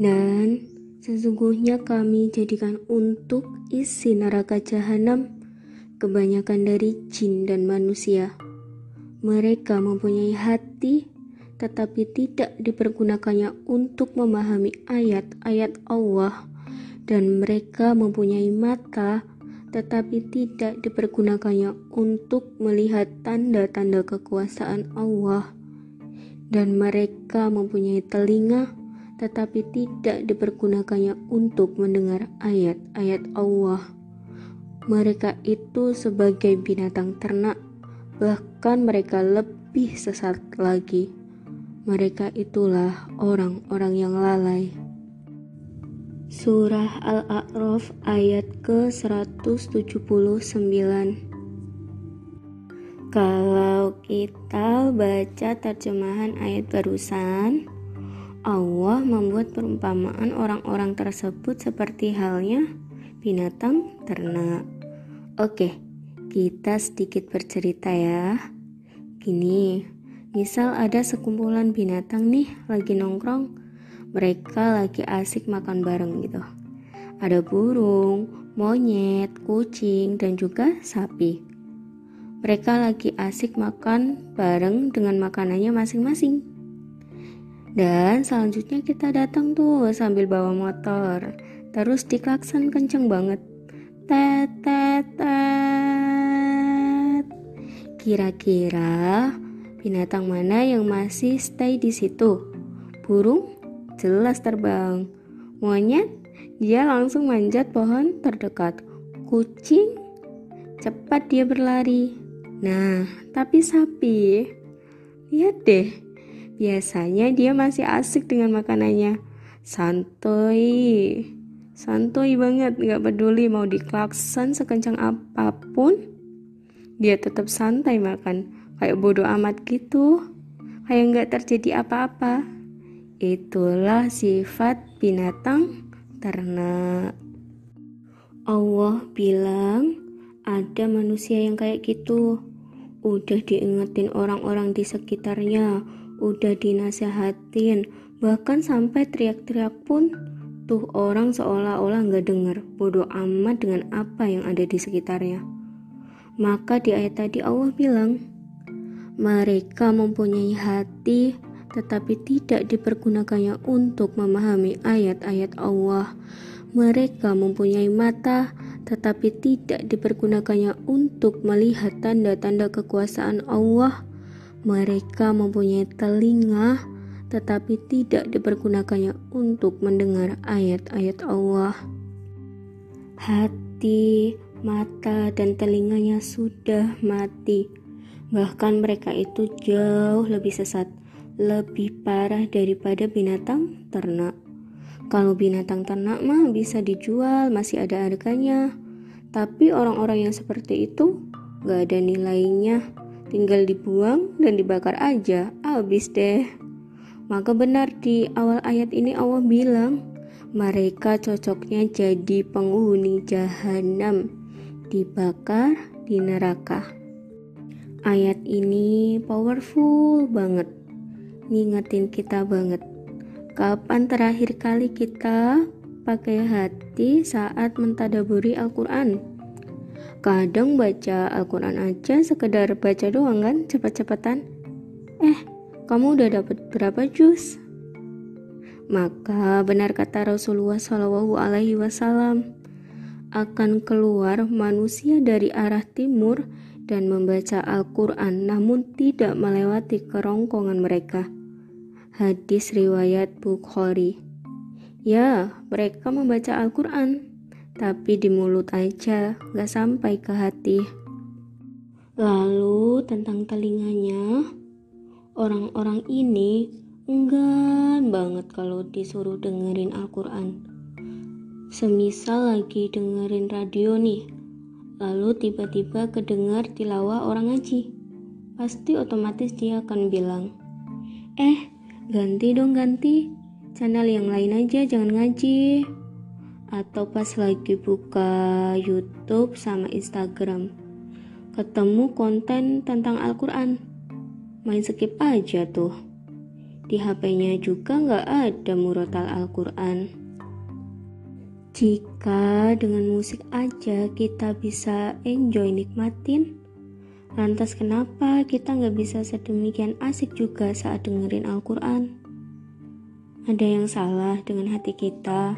Dan sesungguhnya kami jadikan untuk isi neraka jahanam kebanyakan dari jin dan manusia. Mereka mempunyai hati tetapi tidak dipergunakannya untuk memahami ayat-ayat Allah dan mereka mempunyai mata tetapi tidak dipergunakannya untuk melihat tanda-tanda kekuasaan Allah dan mereka mempunyai telinga tetapi tidak dipergunakannya untuk mendengar ayat-ayat Allah. Mereka itu sebagai binatang ternak bahkan mereka lebih sesat lagi. Mereka itulah orang-orang yang lalai. Surah Al-A'raf ayat ke-179. Kalau kita baca terjemahan ayat barusan Allah membuat perumpamaan orang-orang tersebut seperti halnya binatang ternak Oke, kita sedikit bercerita ya Gini, misal ada sekumpulan binatang nih lagi nongkrong mereka lagi asik makan bareng gitu. Ada burung, monyet, kucing, dan juga sapi. Mereka lagi asik makan bareng dengan makanannya masing-masing. Dan selanjutnya kita datang tuh sambil bawa motor. Terus diklakson kenceng banget. Tet. Kira-kira binatang mana yang masih stay di situ? Burung jelas terbang. Monyet, dia langsung manjat pohon terdekat. Kucing, cepat dia berlari. Nah, tapi sapi, lihat deh, biasanya dia masih asik dengan makanannya. Santuy, santuy banget, gak peduli mau diklakson sekencang apa pun, dia tetap santai makan, kayak bodoh amat gitu, kayak nggak terjadi apa-apa. Itulah sifat binatang ternak. Allah bilang ada manusia yang kayak gitu. Udah diingetin orang-orang di sekitarnya, udah dinasehatin, bahkan sampai teriak-teriak pun tuh orang seolah-olah nggak dengar, bodoh amat dengan apa yang ada di sekitarnya. Maka di ayat tadi Allah bilang, mereka mempunyai hati tetapi tidak dipergunakannya untuk memahami ayat-ayat Allah. Mereka mempunyai mata, tetapi tidak dipergunakannya untuk melihat tanda-tanda kekuasaan Allah. Mereka mempunyai telinga, tetapi tidak dipergunakannya untuk mendengar ayat-ayat Allah. Hati, mata, dan telinganya sudah mati. Bahkan mereka itu jauh lebih sesat lebih parah daripada binatang ternak. Kalau binatang ternak mah bisa dijual, masih ada harganya. Tapi orang-orang yang seperti itu gak ada nilainya, tinggal dibuang dan dibakar aja, habis deh. Maka benar di awal ayat ini Allah bilang, mereka cocoknya jadi penghuni jahanam, dibakar di neraka. Ayat ini powerful banget ngingetin kita banget. Kapan terakhir kali kita pakai hati saat mentadaburi Al-Quran? Kadang baca Al-Quran aja sekedar baca doang kan cepet-cepetan. Eh, kamu udah dapat berapa juz? Maka benar kata Rasulullah Shallallahu Alaihi Wasallam akan keluar manusia dari arah timur dan membaca Al-Quran namun tidak melewati kerongkongan mereka. Hadis riwayat Bukhari. Ya, mereka membaca Al-Quran, tapi di mulut aja, gak sampai ke hati. Lalu tentang telinganya, orang-orang ini enggan banget kalau disuruh dengerin Al-Quran. Semisal lagi dengerin radio nih, lalu tiba-tiba kedengar tilawah orang ngaji. Pasti otomatis dia akan bilang, Eh, ganti dong ganti channel yang lain aja jangan ngaji atau pas lagi buka YouTube sama Instagram ketemu konten tentang Al-Quran main skip aja tuh Di HP-nya juga nggak ada murotal Al-Quran. Jika dengan musik aja kita bisa enjoy nikmatin, lantas kenapa kita nggak bisa sedemikian asik juga saat dengerin Al-Quran? Ada yang salah dengan hati kita